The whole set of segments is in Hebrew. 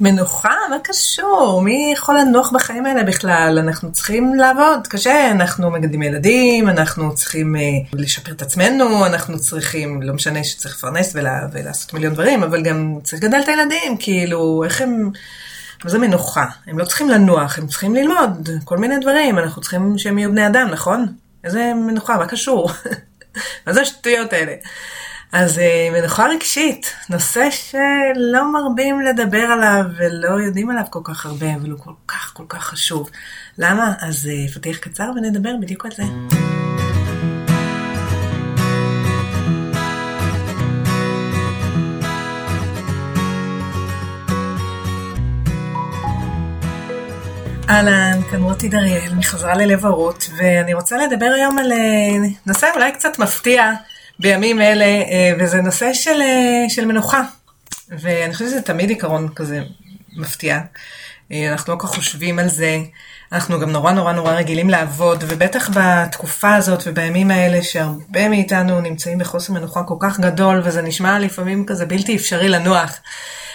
מנוחה? מה קשור? מי יכול לנוח בחיים האלה בכלל? אנחנו צריכים לעבוד קשה, אנחנו מגדלים ילדים, אנחנו צריכים uh, לשפר את עצמנו, אנחנו צריכים, לא משנה שצריך לפרנס ולה, ולעשות מיליון דברים, אבל גם צריך לגדל את הילדים, כאילו, איך הם... מה זה מנוחה? הם לא צריכים לנוח, הם צריכים ללמוד כל מיני דברים, אנחנו צריכים שהם יהיו בני אדם, נכון? איזה מנוחה, מה קשור? מה זה השטויות האלה? אז אה, מנוחה רגשית, נושא שלא מרבים לדבר עליו ולא יודעים עליו כל כך הרבה, אבל הוא כל כך כל כך חשוב. למה? אז אה, פתיח קצר ונדבר בדיוק על זה. אהלן, כאן רותי דריאל מחזרה ללב הרות, ואני רוצה לדבר היום על אה, נושא אולי קצת מפתיע. בימים אלה, אה, וזה נושא של, אה, של מנוחה. ואני חושבת שזה תמיד עיקרון כזה מפתיע. אה, אנחנו לא כל כך חושבים על זה. אנחנו גם נורא נורא נורא רגילים לעבוד, ובטח בתקופה הזאת ובימים האלה שהרבה מאיתנו נמצאים בחוסר מנוחה כל כך גדול, וזה נשמע לפעמים כזה בלתי אפשרי לנוח.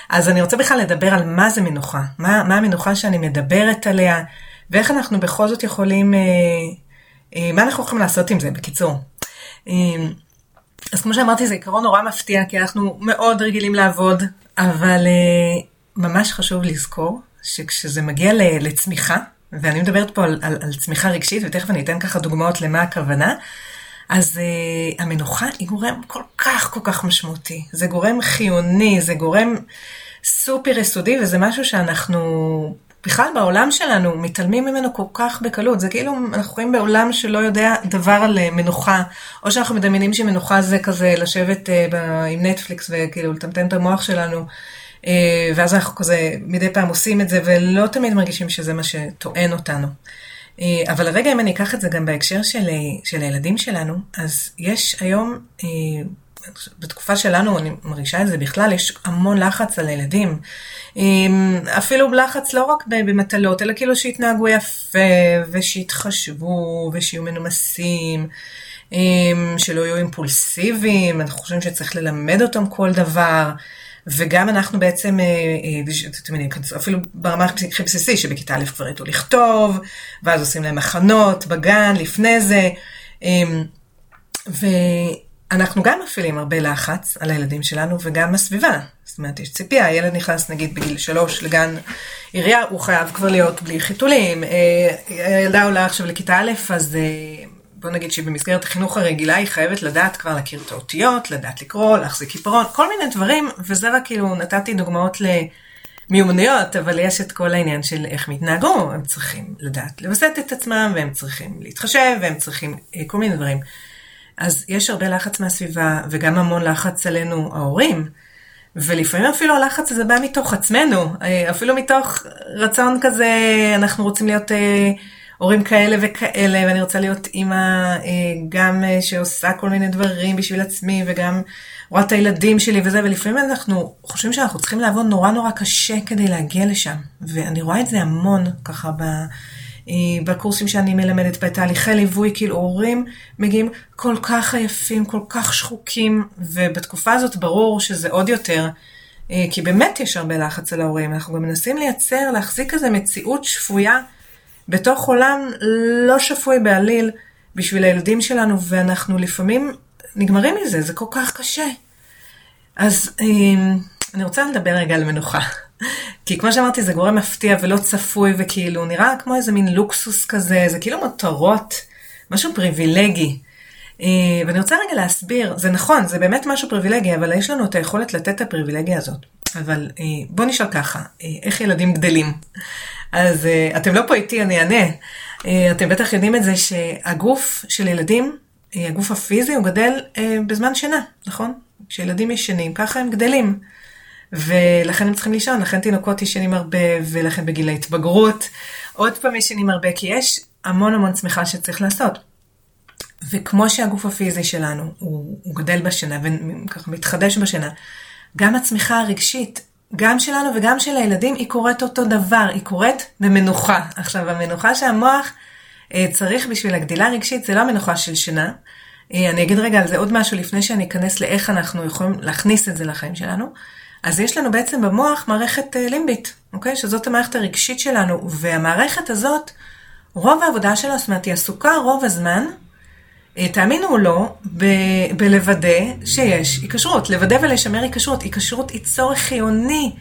אז אני רוצה בכלל לדבר על מה זה מנוחה, מה, מה המנוחה שאני מדברת עליה, ואיך אנחנו בכל זאת יכולים, אה, אה, מה אנחנו יכולים לעשות עם זה, בקיצור. אה, אז כמו שאמרתי, זה עיקרון נורא מפתיע, כי אנחנו מאוד רגילים לעבוד, אבל uh, ממש חשוב לזכור שכשזה מגיע לצמיחה, ואני מדברת פה על, על, על צמיחה רגשית, ותכף אני אתן ככה דוגמאות למה הכוונה, אז uh, המנוחה היא גורם כל כך כל כך משמעותי. זה גורם חיוני, זה גורם סופר יסודי, וזה משהו שאנחנו בכלל בעולם שלנו מתעלמים ממנו כל כך בקלות. זה כאילו, אנחנו חיים בעולם שלא יודע דבר על אה, מנוחה, או שאנחנו מדמיינים שמנוחה זה כזה לשבת uh, עם נטפליקס וכאילו לטמטם את המוח שלנו, uh, ואז אנחנו כזה מדי פעם עושים את זה, ולא תמיד מרגישים שזה מה שטוען אותנו. אבל רגע, אם אני אקח את זה גם בהקשר של, של הילדים שלנו, אז יש היום... בתקופה שלנו, אני מרגישה את זה בכלל, יש המון לחץ על הילדים. אפילו לחץ לא רק במטלות, אלא כאילו שיתנהגו יפה, ושיתחשבו, ושיהיו מנומסים, שלא יהיו אימפולסיביים, אנחנו חושבים שצריך ללמד אותם כל דבר. וגם אנחנו בעצם, אה, אה, אפילו ברמה הכי בסיסי, שבכיתה א' כבר ידעו לכתוב, ואז עושים להם הכנות בגן לפני זה. ו... אנחנו גם מפעילים הרבה לחץ על הילדים שלנו וגם הסביבה. זאת אומרת, יש ציפייה, הילד נכנס נגיד בגיל שלוש לגן עירייה, הוא חייב כבר להיות בלי חיתולים. אה, הילדה עולה עכשיו לכיתה א', אז אה, בוא נגיד שהיא במסגרת החינוך הרגילה, היא חייבת לדעת כבר להכיר את האותיות, לדעת לקרוא, להחזיק עיפרון, כל מיני דברים, וזה רק כאילו, נתתי דוגמאות למיומנויות, אבל יש את כל העניין של איך מתנהגו, הם צריכים לדעת לווסת את עצמם, והם צריכים להתחשב, והם צריכים אה, כל מיני דברים. אז יש הרבה לחץ מהסביבה, וגם המון לחץ עלינו, ההורים. ולפעמים אפילו הלחץ הזה בא מתוך עצמנו, אה, אפילו מתוך רצון כזה, אנחנו רוצים להיות אה, הורים כאלה וכאלה, ואני רוצה להיות אימא אה, גם שעושה כל מיני דברים בשביל עצמי, וגם רואה את הילדים שלי וזה, ולפעמים אנחנו חושבים שאנחנו צריכים לעבוד נורא נורא קשה כדי להגיע לשם. ואני רואה את זה המון ככה ב... אה, בקורסים שאני מלמדת, בתהליכי ליווי, כאילו הורים מגיעים כל כך עייפים, כל כך שחוקים, ובתקופה הזאת ברור שזה עוד יותר, אה, כי באמת יש הרבה לחץ על ההורים. אנחנו גם מנסים לייצר, להחזיק איזו מציאות שפויה בתוך עולם לא שפוי בעליל בשביל הילדים שלנו, ואנחנו לפעמים נגמרים מזה, זה כל כך קשה. אז אה, אני רוצה לדבר רגע על מנוחה. כי כמו שאמרתי, זה גורם מפתיע ולא צפוי, וכאילו נראה כמו איזה מין לוקסוס כזה, זה כאילו מותרות, משהו פריבילגי. אה, ואני רוצה רגע להסביר, זה נכון, זה באמת משהו פריבילגי, אבל יש לנו את היכולת לתת את הפריבילגיה הזאת. אבל אה, בואו נשאל ככה, אה, איך ילדים גדלים? אז אתם לא פה איתי, אני אענה. אתם בטח יודעים את זה שהגוף של ילדים, הגוף הפיזי, הוא גדל בזמן שינה, נכון? כשילדים ישנים, ככה הם גדלים. ולכן הם צריכים לישון, לכן תינוקות ישנים הרבה, ולכן בגיל ההתבגרות עוד פעם ישנים הרבה, כי יש המון המון צמיחה שצריך לעשות. וכמו שהגוף הפיזי שלנו הוא, הוא גדל בשינה וככה מתחדש בשינה, גם הצמיחה הרגשית, גם שלנו וגם של הילדים, היא קורית אותו דבר, היא קורית במנוחה. עכשיו, המנוחה שהמוח אה, צריך בשביל הגדילה הרגשית, זה לא המנוחה של שינה. אה, אני אגיד רגע על זה עוד משהו לפני שאני אכנס לאיך אנחנו יכולים להכניס את זה לחיים שלנו. אז יש לנו בעצם במוח מערכת אה, לימבית, אוקיי? שזאת המערכת הרגשית שלנו, והמערכת הזאת, רוב העבודה שלה, זאת אומרת, היא עסוקה רוב הזמן, אה, תאמינו או לא, ב- בלוודא שיש היקשרות, לוודא ולשמר היקשרות. היקשרות היא צורך חיוני,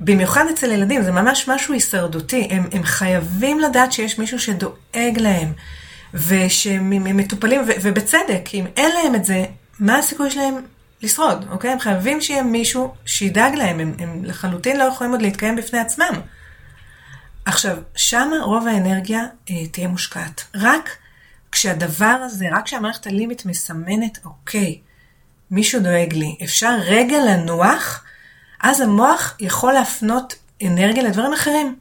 במיוחד אצל ילדים, זה ממש משהו הישרדותי. הם, הם חייבים לדעת שיש מישהו שדואג להם, ושהם מטופלים, ו- ובצדק, אם אין להם את זה, מה הסיכוי שלהם לשרוד, אוקיי? הם חייבים שיהיה מישהו שידאג להם, הם, הם לחלוטין לא יכולים עוד להתקיים בפני עצמם. עכשיו, שמה רוב האנרגיה אה, תהיה מושקעת. רק כשהדבר הזה, רק כשהמערכת הלימית מסמנת, אוקיי, מישהו דואג לי, אפשר רגע לנוח, אז המוח יכול להפנות אנרגיה לדברים אחרים,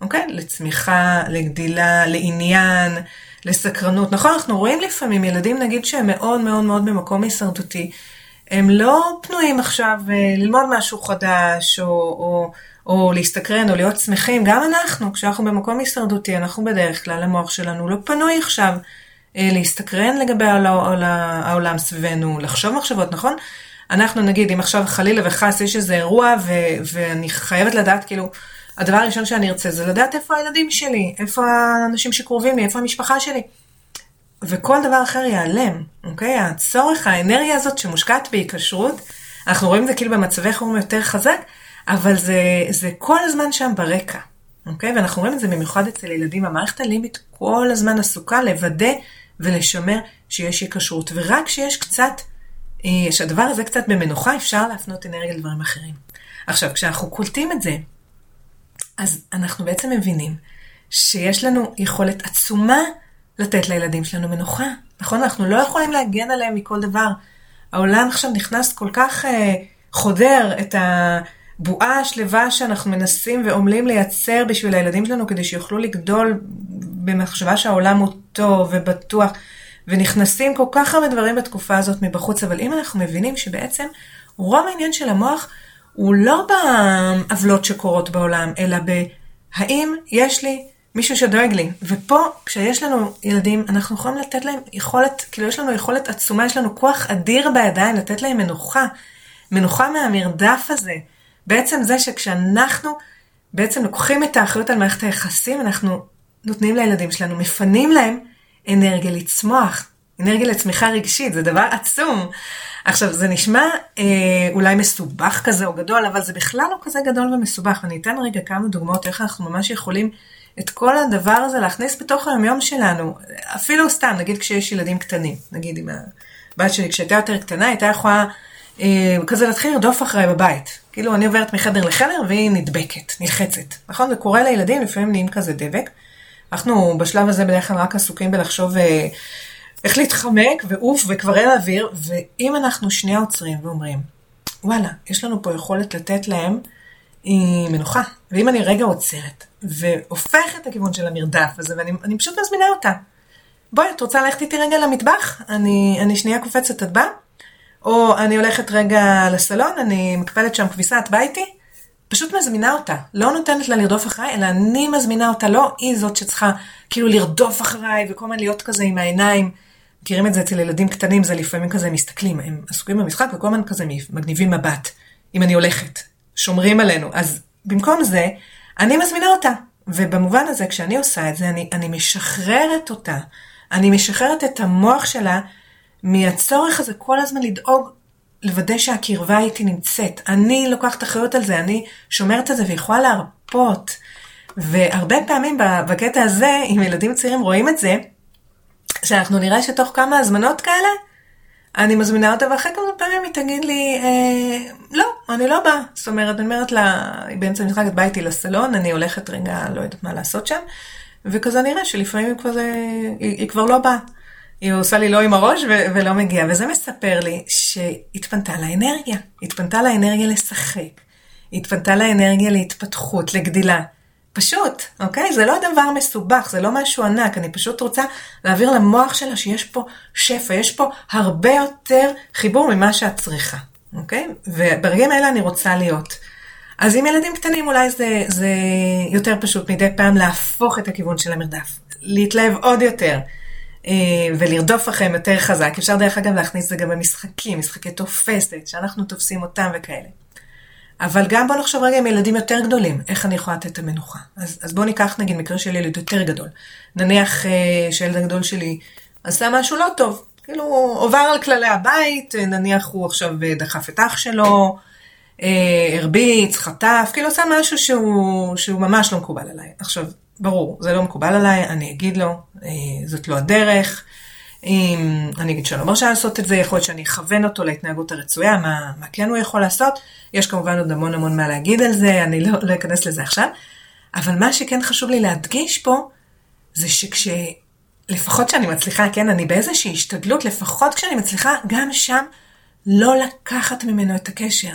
אוקיי? לצמיחה, לגדילה, לעניין, לסקרנות. נכון, אנחנו רואים לפעמים ילדים, נגיד שהם מאוד מאוד מאוד במקום הישרדותי, הם לא פנויים עכשיו אה, ללמוד משהו חדש, או, או, או להסתקרן, או להיות שמחים. גם אנחנו, כשאנחנו במקום הישרדותי, אנחנו בדרך כלל, המוח שלנו לא פנוי עכשיו אה, להסתקרן לגבי העולם סביבנו, לחשוב מחשבות, נכון? אנחנו נגיד, אם עכשיו חלילה וחס יש איזה אירוע, ו- ואני חייבת לדעת, כאילו, הדבר הראשון שאני ארצה זה לדעת איפה הילדים שלי, איפה האנשים שקרובים לי, איפה המשפחה שלי. וכל דבר אחר ייעלם, אוקיי? הצורך, האנרגיה הזאת שמושקעת בהיקשרות, אנחנו רואים את זה כאילו במצבי חירום יותר חזק, אבל זה, זה כל הזמן שם ברקע, אוקיי? ואנחנו רואים את זה במיוחד אצל ילדים. המערכת הלימבית כל הזמן עסוקה לוודא ולשמר שיש היקשרות, ורק כשיש קצת, אה, שהדבר הזה קצת במנוחה, אפשר להפנות אנרגיה לדברים אחרים. עכשיו, כשאנחנו קולטים את זה, אז אנחנו בעצם מבינים שיש לנו יכולת עצומה לתת לילדים שלנו מנוחה. נכון? אנחנו לא יכולים להגן עליהם מכל דבר. העולם עכשיו נכנס כל כך אה, חודר את הבועה השלווה שאנחנו מנסים ועמלים לייצר בשביל הילדים שלנו כדי שיוכלו לגדול במחשבה שהעולם הוא טוב ובטוח. ונכנסים כל כך הרבה דברים בתקופה הזאת מבחוץ, אבל אם אנחנו מבינים שבעצם רוב העניין של המוח הוא לא בעוולות שקורות בעולם, אלא בהאם יש לי מישהו שדואג לי. ופה, כשיש לנו ילדים, אנחנו יכולים לתת להם יכולת, כאילו יש לנו יכולת עצומה, יש לנו כוח אדיר בידיים לתת להם מנוחה. מנוחה מהמרדף הזה. בעצם זה שכשאנחנו בעצם לוקחים את האחריות על מערכת היחסים, אנחנו נותנים לילדים שלנו, מפנים להם אנרגיה לצמוח, אנרגיה לצמיחה רגשית, זה דבר עצום. עכשיו, זה נשמע אה, אולי מסובך כזה או גדול, אבל זה בכלל לא כזה גדול ומסובך. ואני אתן רגע כמה דוגמאות איך אנחנו ממש יכולים את כל הדבר הזה להכניס בתוך היומיום שלנו. אפילו סתם, נגיד כשיש ילדים קטנים, נגיד עם הבת שלי, כשהייתה יותר קטנה, הייתה יכולה אה, כזה להתחיל לרדוף אחריי בבית. כאילו, אני עוברת מחדר לחדר והיא נדבקת, נלחצת. נכון? זה קורה לילדים, לפעמים נהיים כזה דבק. אנחנו בשלב הזה בדרך כלל רק עסוקים בלחשוב אה, איך להתחמק ועוף וכבר אין אוויר, ואם אנחנו שנייה עוצרים ואומרים, וואלה, יש לנו פה יכולת לתת להם אה, מנוחה, ואם אני רגע עוצרת והופכת את הכיוון של המרדף הזה, ואני פשוט מזמינה אותה. בואי, את רוצה ללכת איתי רגע למטבח? אני, אני שנייה קופצת, את באה? או אני הולכת רגע לסלון, אני מקפלת שם כביסה, את באה איתי? פשוט מזמינה אותה. לא נותנת לה לרדוף אחריי, אלא אני מזמינה אותה, לא היא זאת שצריכה כאילו לרדוף אחריי וכל הזמן להיות כזה עם העיניים. מכירים את זה אצל ילדים קטנים, זה לפעמים כזה מסתכלים, הם עסוקים במשחק וכל הזמן כזה מגניבים מבט. אם אני הולכת, שומרים עלינו. אז במקום זה, אני מזמינה אותה. ובמובן הזה, כשאני עושה את זה, אני, אני משחררת אותה. אני משחררת את המוח שלה מהצורך הזה כל הזמן לדאוג, לוודא שהקרבה איתי נמצאת. אני לוקחת אחריות על זה, אני שומרת על זה ויכולה להרפות. והרבה פעמים בקטע הזה, אם ילדים צעירים רואים את זה, שאנחנו נראה שתוך כמה הזמנות כאלה, אני מזמינה אותה, ואחרי כמה פעמים היא תגיד לי, אה, לא, אני לא באה. זאת אומרת, אני אומרת לה, היא באמצע המשחק, את באה איתי לסלון, אני הולכת רגע, לא יודעת מה לעשות שם, וכזה נראה שלפעמים היא כבר, היא, היא כבר לא באה. היא עושה לי לא עם הראש ו- ולא מגיעה, וזה מספר לי שהתפנתה לה אנרגיה. התפנתה לה אנרגיה לשחק. התפנתה לה אנרגיה להתפתחות, לגדילה. פשוט, אוקיי? זה לא דבר מסובך, זה לא משהו ענק, אני פשוט רוצה להעביר למוח שלה שיש פה שפע, יש פה הרבה יותר חיבור ממה שאת צריכה, אוקיי? וברגעים האלה אני רוצה להיות. אז עם ילדים קטנים אולי זה, זה יותר פשוט מדי פעם להפוך את הכיוון של המרדף, להתלהב עוד יותר. אה, ולרדוף אחריהם יותר חזק. אפשר דרך אגב להכניס את זה גם במשחקים, משחקי תופסת, שאנחנו תופסים אותם וכאלה. אבל גם בוא נחשוב רגע עם ילדים יותר גדולים, איך אני יכולה לתת את המנוחה. אז, אז בוא ניקח נגיד מקרה של ילד יותר גדול. נניח אה, שילד הגדול שלי עשה משהו לא טוב, כאילו עובר על כללי הבית, נניח הוא עכשיו דחף את אח שלו, אה, הרביץ, חטף, כאילו עשה משהו שהוא, שהוא ממש לא מקובל עליי. עכשיו, ברור, זה לא מקובל עליי, אני אגיד לו, אה, זאת לא הדרך. אם אני אגיד שאני לא מרשה לעשות את זה, יכול להיות שאני אכוון אותו להתנהגות הרצויה, מה, מה כן הוא יכול לעשות. יש כמובן עוד המון המון מה להגיד על זה, אני לא, לא אכנס לזה עכשיו. אבל מה שכן חשוב לי להדגיש פה, זה שכש... לפחות כשאני מצליחה, כן, אני באיזושהי השתדלות, לפחות כשאני מצליחה, גם שם לא לקחת ממנו את הקשר.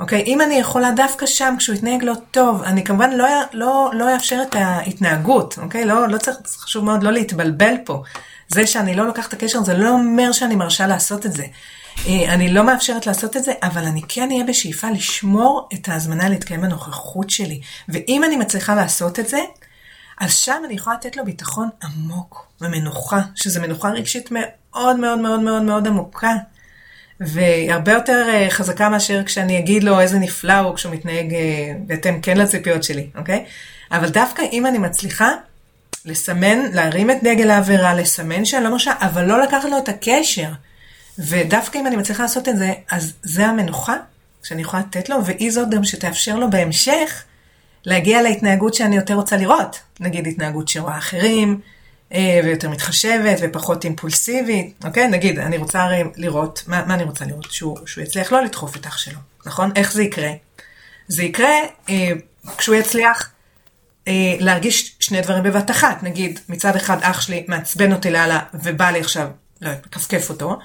אוקיי? אם אני יכולה דווקא שם, כשהוא יתנהג לא טוב, אני כמובן לא, לא, לא אאפשר את ההתנהגות, אוקיי? לא, לא צריך, חשוב מאוד לא להתבלבל פה. זה שאני לא לוקחת את הקשר, זה לא אומר שאני מרשה לעשות את זה. אה, אני לא מאפשרת לעשות את זה, אבל אני כן אהיה בשאיפה לשמור את ההזמנה להתקיים בנוכחות שלי. ואם אני מצליחה לעשות את זה, אז שם אני יכולה לתת לו ביטחון עמוק ומנוחה, שזו מנוחה רגשית מאוד מאוד מאוד מאוד מאוד עמוקה. והרבה יותר אה, חזקה מאשר כשאני אגיד לו איזה נפלא הוא כשהוא מתנהג אה, בהתאם כן לציפיות שלי, אוקיי? אבל דווקא אם אני מצליחה לסמן, להרים את דגל העבירה, לסמן שאני לא מרשה, אבל לא לקחת לו את הקשר. ודווקא אם אני מצליחה לעשות את זה, אז זה המנוחה שאני יכולה לתת לו, והיא זאת גם שתאפשר לו בהמשך להגיע להתנהגות שאני יותר רוצה לראות. נגיד התנהגות שרואה אחרים, אה, ויותר מתחשבת ופחות אימפולסיבית, אוקיי? נגיד, אני רוצה הרי לראות, מה, מה אני רוצה לראות? שהוא, שהוא יצליח לא לדחוף את אח שלו, נכון? איך זה יקרה? זה יקרה אה, כשהוא יצליח אה, להרגיש שני דברים בבת אחת. נגיד, מצד אחד אח שלי מעצבן אותי לאללה ובא לי עכשיו, לא יודעת, מכפכף אותו.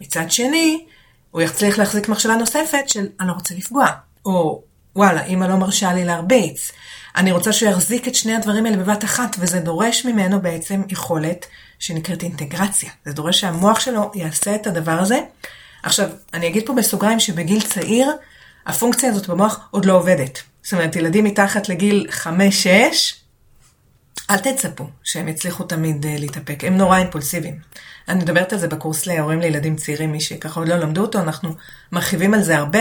מצד שני, הוא יצליח להחזיק מחשבה נוספת של אני לא רוצה לפגוע. או וואלה, אמא לא מרשה לי להרביץ. אני רוצה שהוא יחזיק את שני הדברים האלה בבת אחת, וזה דורש ממנו בעצם יכולת שנקראת אינטגרציה. זה דורש שהמוח שלו יעשה את הדבר הזה. עכשיו, אני אגיד פה בסוגריים שבגיל צעיר, הפונקציה הזאת במוח עוד לא עובדת. זאת אומרת, ילדים מתחת לגיל 5-6, אל תצפו שהם יצליחו תמיד uh, להתאפק, הם נורא אימפולסיביים. אני מדברת על זה בקורס להורים לילדים צעירים, מי שככה עוד לא למדו אותו, אנחנו מרחיבים על זה הרבה,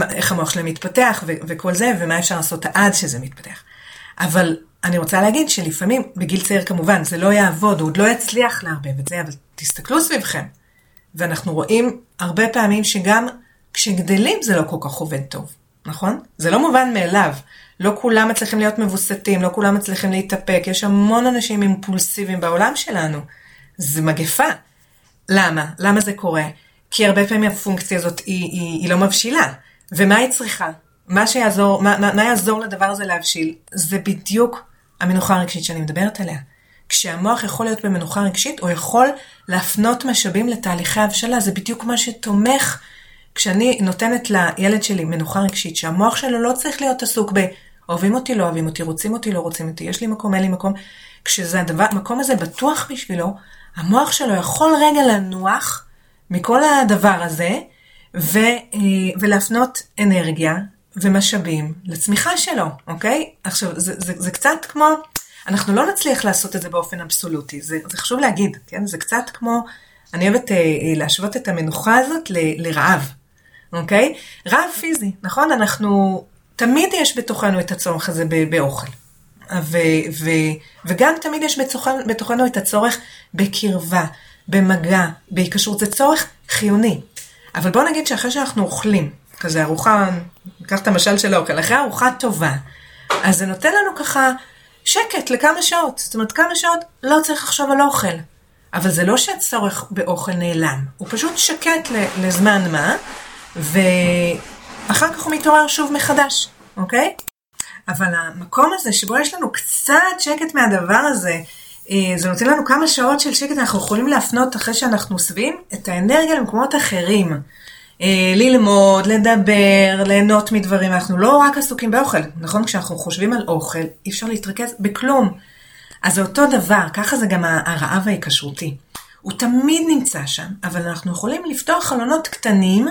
ואיך המוח שלהם מתפתח ו- וכל זה, ומה אפשר לעשות עד שזה מתפתח. אבל אני רוצה להגיד שלפעמים, בגיל צעיר כמובן, זה לא יעבוד, הוא עוד לא יצליח לערבב את זה, אבל תסתכלו סביבכם. ואנחנו רואים הרבה פעמים שגם כשגדלים זה לא כל כך עובד טוב. נכון? זה לא מובן מאליו. לא כולם מצליחים להיות מבוסתים, לא כולם מצליחים להתאפק, יש המון אנשים אימפולסיביים בעולם שלנו. זה מגפה. למה? למה זה קורה? כי הרבה פעמים הפונקציה הזאת היא, היא, היא לא מבשילה. ומה היא צריכה? מה שיעזור, מה, מה, מה יעזור לדבר הזה להבשיל? זה בדיוק המנוחה הרגשית שאני מדברת עליה. כשהמוח יכול להיות במנוחה רגשית, הוא יכול להפנות משאבים לתהליכי הבשלה, זה בדיוק מה שתומך כשאני נותנת לילד שלי מנוחה רגשית, שהמוח שלו לא צריך להיות עסוק ב... אוהבים אותי, לא אוהבים אותי, רוצים אותי, לא רוצים אותי, יש לי מקום, אין לי מקום. כשזה הדבר, המקום הזה בטוח בשבילו, המוח שלו יכול רגע לנוח מכל הדבר הזה, ו, אה, ולהפנות אנרגיה ומשאבים לצמיחה שלו, אוקיי? עכשיו, זה, זה, זה קצת כמו, אנחנו לא נצליח לעשות את זה באופן אבסולוטי, זה, זה חשוב להגיד, כן? זה קצת כמו, אני אוהבת אה, אה להשוות את המנוחה הזאת ל, לרעב. אוקיי? רעב פיזי, נכון? אנחנו, תמיד יש בתוכנו את הצורך הזה באוכל. ו, ו, וגם תמיד יש בתוכנו, בתוכנו את הצורך בקרבה, במגע, בהיקשרות, זה צורך חיוני. אבל בואו נגיד שאחרי שאנחנו אוכלים, כזה ארוחה, ניקח את המשל של האוכל, אחרי ארוחה טובה, אז זה נותן לנו ככה שקט לכמה שעות. זאת אומרת, כמה שעות לא צריך לחשוב על אוכל. אבל זה לא שהצורך באוכל נעלם, הוא פשוט שקט לזמן מה, ואחר כך הוא מתעורר שוב מחדש, אוקיי? אבל המקום הזה שבו יש לנו קצת שקט מהדבר הזה, זה נותן לנו כמה שעות של שקט, אנחנו יכולים להפנות אחרי שאנחנו שבעים את האנרגיה למקומות אחרים. אה, ללמוד, לדבר, ליהנות מדברים, אנחנו לא רק עסוקים באוכל, נכון? כשאנחנו חושבים על אוכל, אי אפשר להתרכז בכלום. אז זה אותו דבר, ככה זה גם הרעב ההיקשרותי. הוא תמיד נמצא שם, אבל אנחנו יכולים לפתוח חלונות קטנים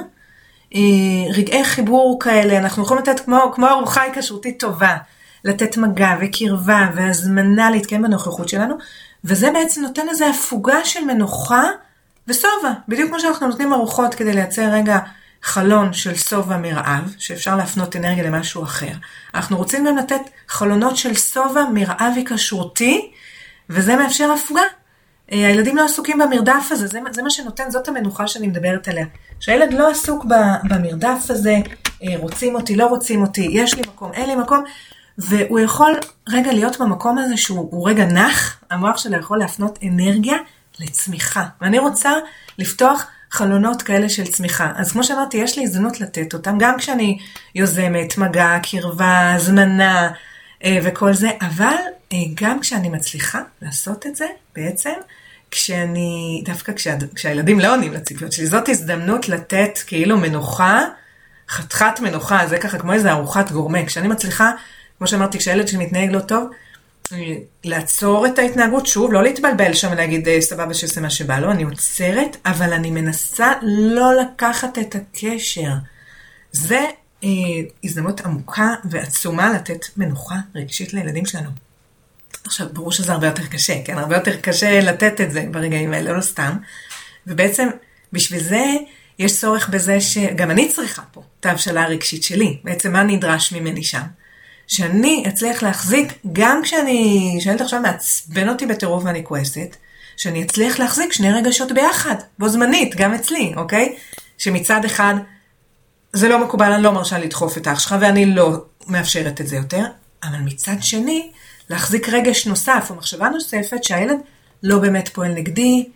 אה, רגעי חיבור כאלה, אנחנו יכולים לתת כמו, כמו ארוחה היקשרותית טובה, לתת מגע וקרבה והזמנה להתקיים בנוכחות שלנו, וזה בעצם נותן איזו הפוגה של מנוחה ושובע, בדיוק כמו שאנחנו נותנים ארוחות כדי לייצר רגע חלון של שובע מרעב, שאפשר להפנות אנרגיה למשהו אחר. אנחנו רוצים גם לתת חלונות של שובע מרעב היקשרותי, וזה מאפשר הפוגה. אה, הילדים לא עסוקים במרדף הזה, זה, זה מה שנותן, זאת המנוחה שאני מדברת עליה. שהילד לא עסוק במרדף הזה, אה, רוצים אותי, לא רוצים אותי, יש לי מקום, אין לי מקום, והוא יכול רגע להיות במקום הזה שהוא רגע נח, המוח שלו יכול להפנות אנרגיה לצמיחה. ואני רוצה לפתוח חלונות כאלה של צמיחה. אז כמו שאמרתי, יש לי הזדמנות לתת אותם, גם כשאני יוזמת מגע, קרבה, הזמנה אה, וכל זה, אבל אה, גם כשאני מצליחה לעשות את זה, בעצם, כשאני, דווקא כשה, כשהילדים לא עונים לציפיות שלי, זאת הזדמנות לתת כאילו מנוחה, חתיכת מנוחה, זה ככה כמו איזה ארוחת גורמה. כשאני מצליחה, כמו שאמרתי, כשהילד שלי מתנהג לא טוב, לעצור את ההתנהגות, שוב, לא להתבלבל שם ולהגיד אה, סבבה שיעשה מה שבא לו, אני עוצרת, אבל אני מנסה לא לקחת את הקשר. זה אה, הזדמנות עמוקה ועצומה לתת מנוחה רגשית לילדים שלנו. עכשיו, ברור שזה הרבה יותר קשה, כן? הרבה יותר קשה לתת את זה ברגעים האלה, לא סתם. ובעצם, בשביל זה, יש צורך בזה שגם אני צריכה פה את ההבשלה הרגשית שלי. בעצם, מה נדרש ממני שם? שאני אצליח להחזיק, גם כשאני, כשהילד עכשיו מעצבן אותי בטירוף ואני כועסת, שאני אצליח להחזיק שני רגשות ביחד, בו זמנית, גם אצלי, אוקיי? שמצד אחד, זה לא מקובל, אני לא מרשה לדחוף את האח שלך ואני לא מאפשרת את זה יותר, אבל מצד שני, להחזיק רגש נוסף או מחשבה נוספת שהילד לא באמת פועל נגדי,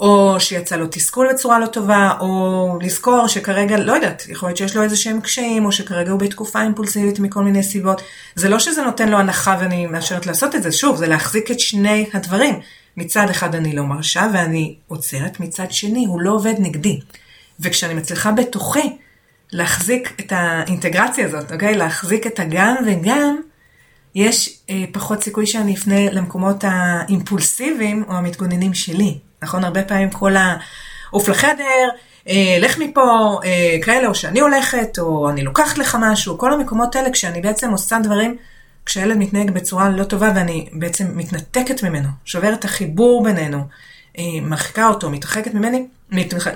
או שיצא לו תסכול בצורה לא טובה, או לזכור שכרגע, לא יודעת, יכול להיות שיש לו איזה שהם קשיים, או שכרגע הוא בתקופה אימפולסיבית מכל מיני סיבות. זה לא שזה נותן לו הנחה ואני מאשרת לעשות את זה, שוב, זה להחזיק את שני הדברים. מצד אחד אני לא מרשה ואני עוצרת, מצד שני הוא לא עובד נגדי. וכשאני מצליחה בתוכי להחזיק את האינטגרציה הזאת, אוקיי? להחזיק את הגם וגם, יש אה, פחות סיכוי שאני אפנה למקומות האימפולסיביים או המתגוננים שלי. נכון? הרבה פעמים כל ה... עוף לחדר, אה, לך מפה, אה, כאלה, או שאני הולכת, או אני לוקחת לך משהו, כל המקומות האלה, כשאני בעצם עושה דברים, כשהילד מתנהג בצורה לא טובה ואני בעצם מתנתקת ממנו, שוברת את החיבור בינינו, אה, מרחיקה אותו, מתרחקת ממני,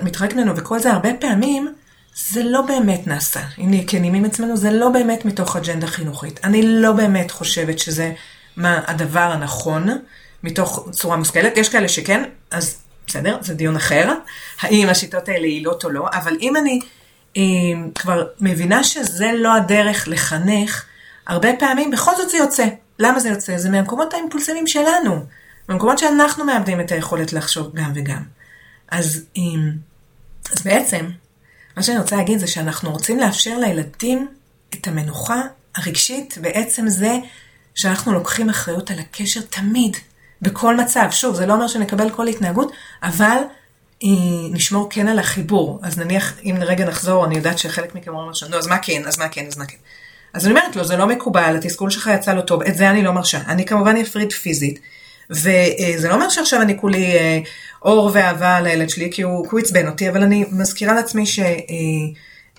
מתרחקת ממנו, וכל זה הרבה פעמים, זה לא באמת נעשה. אם נהיה כנים עם עצמנו, זה לא באמת מתוך אג'נדה חינוכית. אני לא באמת חושבת שזה מה הדבר הנכון. מתוך צורה מושכלת. יש כאלה שכן, אז בסדר, זה דיון אחר. האם השיטות האלה יעילות או לא, אבל אם אני אה, כבר מבינה שזה לא הדרך לחנך, הרבה פעמים בכל זאת זה יוצא. למה זה יוצא? זה מהמקומות האימפולסיביים שלנו. במקומות שאנחנו מאבדים את היכולת לחשוב גם וגם. אז, אה, אז בעצם, מה שאני רוצה להגיד זה שאנחנו רוצים לאפשר לילדים את המנוחה הרגשית בעצם זה שאנחנו לוקחים אחריות על הקשר תמיד, בכל מצב. שוב, זה לא אומר שנקבל כל התנהגות, אבל אה, נשמור כן על החיבור. אז נניח, אם רגע נחזור, אני יודעת שחלק מכם אומרים עכשיו, נו, אז מה כן, אז מה כן, אז מה כן. אז אני אומרת לו, זה לא מקובל, התסכול שלך יצא לא טוב, את זה אני לא מרשה. אני כמובן אפריד פיזית. וזה לא אומר שעכשיו אני כולי אה, אור ואהבה לילד שלי, כי הוא, הוא עצבן אותי, אבל אני מזכירה לעצמי שהוא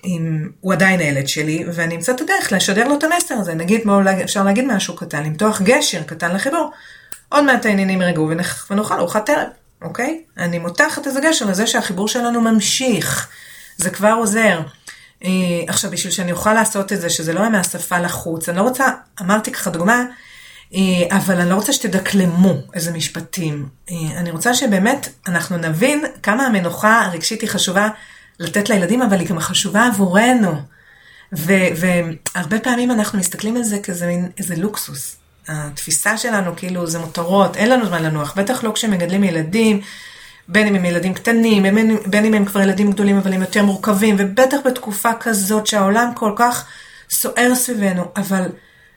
אה, עדיין הילד שלי, ואני אמצא את הדרך לשדר לו את המסר הזה. נגיד, אפשר להגיד משהו קטן, למתוח גשר קטן לחיבור. עוד מעט העניינים ירגעו ונאכל ארוחת ערב, אוקיי? אני מותחת איזה גשר לזה שהחיבור שלנו ממשיך. זה כבר עוזר. אה, עכשיו, בשביל שאני אוכל לעשות את זה, שזה לא יהיה מהשפה לחוץ, אני לא רוצה, אמרתי ככה דוגמה, אה, אבל אני לא רוצה שתדקלמו איזה משפטים. אה, אני רוצה שבאמת אנחנו נבין כמה המנוחה הרגשית היא חשובה לתת לילדים, אבל היא גם חשובה עבורנו. והרבה פעמים אנחנו מסתכלים על זה כאיזה מין איזה לוקסוס. התפיסה שלנו כאילו זה מותרות, אין לנו זמן לנוח, בטח לא כשמגדלים ילדים, בין אם הם ילדים קטנים, בין, בין אם הם כבר ילדים גדולים אבל הם יותר מורכבים, ובטח בתקופה כזאת שהעולם כל כך סוער סביבנו, אבל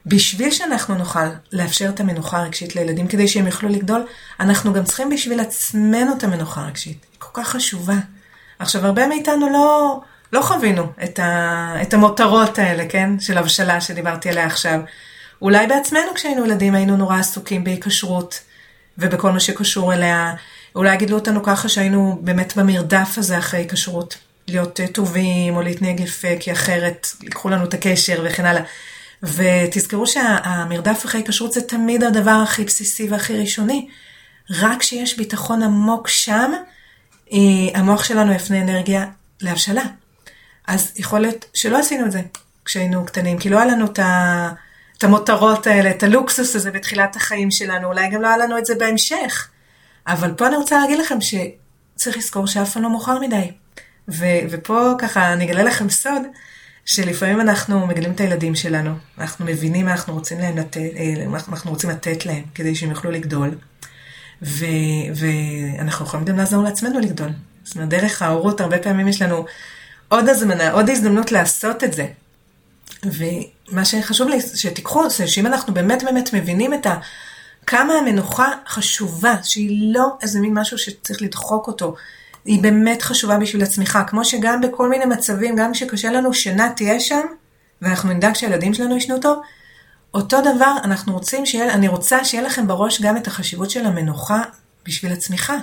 בשביל שאנחנו נוכל לאפשר את המנוחה הרגשית לילדים כדי שהם יוכלו לגדול, אנחנו גם צריכים בשביל עצמנו את המנוחה הרגשית. היא כל כך חשובה. עכשיו, הרבה מאיתנו לא, לא חווינו את, ה, את המותרות האלה, כן? של הבשלה שדיברתי עליה עכשיו. אולי בעצמנו כשהיינו ילדים היינו נורא עסוקים בהיקשרות ובכל מה שקשור אליה. אולי גידלו אותנו ככה שהיינו באמת במרדף הזה אחרי היקשרות. להיות טובים או להתנהג יפה כי אחרת ייקחו לנו את הקשר וכן הלאה. ותזכרו שהמרדף אחרי היקשרות זה תמיד הדבר הכי בסיסי והכי ראשוני. רק כשיש ביטחון עמוק שם, אה, המוח שלנו יפנה אנרגיה להבשלה. אז יכול להיות שלא עשינו את זה כשהיינו קטנים, כי לא היה לנו את ה... את המותרות האלה, את הלוקסוס הזה בתחילת החיים שלנו, אולי גם לא היה לנו את זה בהמשך. אבל פה אני רוצה להגיד לכם שצריך לזכור שאף פעם לא מאוחר מדי. ו- ופה ככה אני אגלה לכם סוד, שלפעמים אנחנו מגלים את הילדים שלנו, אנחנו מבינים מה אנחנו רוצים להם לתת, אה, מה אנחנו רוצים לתת להם, כדי שהם יוכלו לגדול. ו- ואנחנו יכולים גם לעזור לעצמנו לגדול. זאת אומרת, דרך ההורות הרבה פעמים יש לנו עוד הזמנה, עוד הזדמנות לעשות את זה. ומה שחשוב לי, שתיקחו, זה שאם אנחנו באמת באמת מבינים את ה... כמה המנוחה חשובה, שהיא לא איזה מין משהו שצריך לדחוק אותו, היא באמת חשובה בשביל הצמיחה. כמו שגם בכל מיני מצבים, גם כשקשה לנו, שינה תהיה שם, ואנחנו נדאג שהילדים שלנו ישנו טוב, אותו דבר, אנחנו רוצים שיהיה, אני רוצה שיהיה לכם בראש גם את החשיבות של המנוחה בשביל הצמיחה.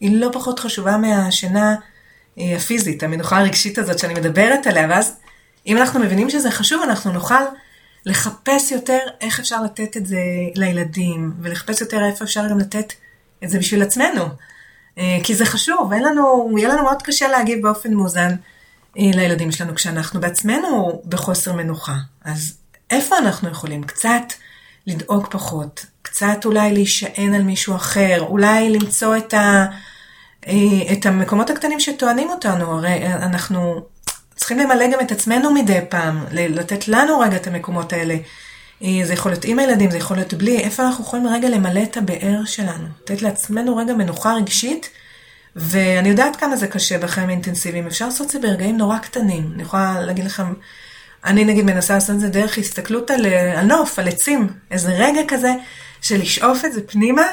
היא לא פחות חשובה מהשינה אה, הפיזית, המנוחה הרגשית הזאת שאני מדברת עליה, ואז אם אנחנו מבינים שזה חשוב, אנחנו נוכל לחפש יותר איך אפשר לתת את זה לילדים, ולחפש יותר איפה אפשר גם לתת את זה בשביל עצמנו. אה, כי זה חשוב, אין לנו, יהיה לנו מאוד קשה להגיב באופן מאוזן אה, לילדים שלנו כשאנחנו בעצמנו בחוסר מנוחה. אז איפה אנחנו יכולים קצת לדאוג פחות, קצת אולי להישען על מישהו אחר, אולי למצוא את, ה, אה, את המקומות הקטנים שטוענים אותנו, הרי אנחנו צריכים למלא גם את עצמנו מדי פעם, לתת לנו רגע את המקומות האלה. אה, זה יכול להיות עם הילדים, זה יכול להיות בלי, איפה אנחנו יכולים רגע למלא את הבאר שלנו, לתת לעצמנו רגע מנוחה רגשית, ואני יודעת כמה זה קשה בחיים אינטנסיביים, אפשר לעשות את זה ברגעים נורא קטנים. אני יכולה להגיד לכם, אני נגיד מנסה לעשות את זה דרך הסתכלות על, אה, על נוף, על עצים, איזה רגע כזה של לשאוף את זה פנימה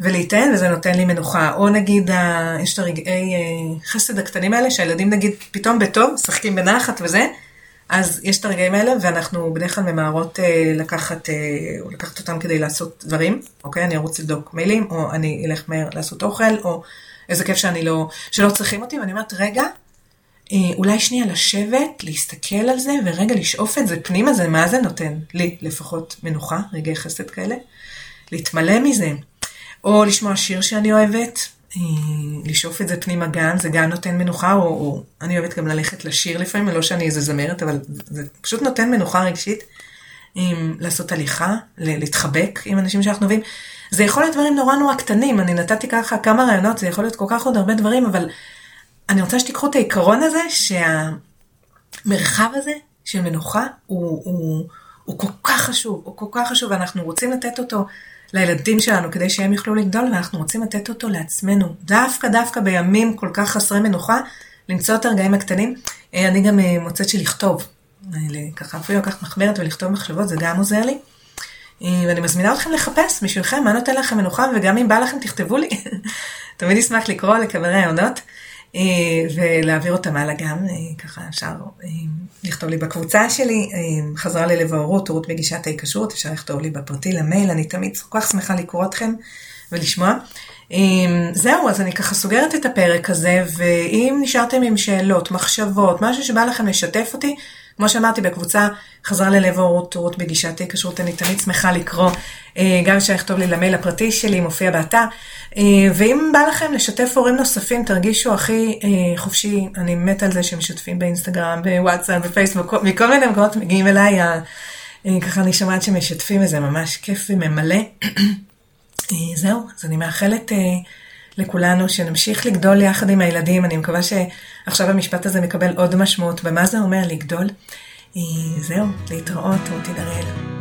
ולהיטען, וזה נותן לי מנוחה. או נגיד, יש את הרגעי אה, חסד הקטנים האלה, שהילדים נגיד פתאום בטוב, משחקים בנחת וזה, אז יש את הרגעים האלה, ואנחנו בדרך כלל ממהרות אה, לקחת, אה, או לקחת אותם כדי לעשות דברים, אוקיי? אני ארוץ לבדוק מיילים, או אני אלך מהר לעשות אוכל, או איזה כיף שאני לא, שלא צריכים אותי, ואני אומרת, רגע, אולי שנייה לשבת, להסתכל על זה, ורגע לשאוף את זה פנימה, זה מה זה נותן? לי לפחות מנוחה, רגעי חסד כאלה. להתמלא מזה. או לשמוע שיר שאני אוהבת, אה, לשאוף את זה פנימה גם, זה גם נותן מנוחה, או, או אני אוהבת גם ללכת לשיר לפעמים, לא שאני איזה זמרת, אבל זה פשוט נותן מנוחה רגשית. לעשות הליכה, להתחבק עם אנשים שאנחנו אוהבים. זה יכול להיות דברים נורא נורא קטנים, אני נתתי ככה כמה רעיונות, זה יכול להיות כל כך עוד הרבה דברים, אבל אני רוצה שתיקחו את העיקרון הזה, שהמרחב הזה של מנוחה הוא, הוא, הוא כל כך חשוב, הוא כל כך חשוב, ואנחנו רוצים לתת אותו לילדים שלנו כדי שהם יוכלו לגדול, ואנחנו רוצים לתת אותו לעצמנו. דווקא דווקא בימים כל כך חסרי מנוחה, למצוא את הרגעים הקטנים. אה, אני גם אה, מוצאת שלכתוב, אה, ככה אפילו לקחת מחברת ולכתוב מחשבות, זה גם עוזר לי. ואני מזמינה אתכם לחפש בשבילכם מה נותן לכם מנוחה, וגם אם בא לכם תכתבו לי. תמיד אשמח לקרוא, לקבל רעיונות. אה, ולהעביר אותם הלאה גם, אה, ככה אפשר אה, לכתוב לי בקבוצה שלי, חזרה ללב ההורות, הורות בגישת ההיקשרות, אפשר לכתוב לי בפרטי למייל, אני תמיד כל כך שמחה לקרוא אתכם ולשמוע. זהו, אז אני ככה סוגרת את הפרק הזה, ואם נשארתם עם שאלות, מחשבות, משהו שבא לכם לשתף אותי, כמו שאמרתי, בקבוצה חזרה ללב ההורות, הורות בגישת ההיקשרות, אני תמיד שמחה לקרוא, גם אפשר לכתוב לי למייל הפרטי שלי, מופיע באתר. אה, ואם בא לכם לשתף הורים נוספים, תרגישו הכי אה, חופשי, אני מתה על זה שמשתפים באינסטגרם, בוואטסאפ, בפייסבוק, מכל מיני מקומות מגיעים אליי, ככה אני שומעת שמשתפים וזה ממש כיף וממלא. זהו, אז אני מאחלת לכולנו שנמשיך לגדול יחד עם הילדים. אני מקווה שעכשיו המשפט הזה מקבל עוד משמעות במה זה אומר לגדול. זהו, להתראות, רותי דריאל.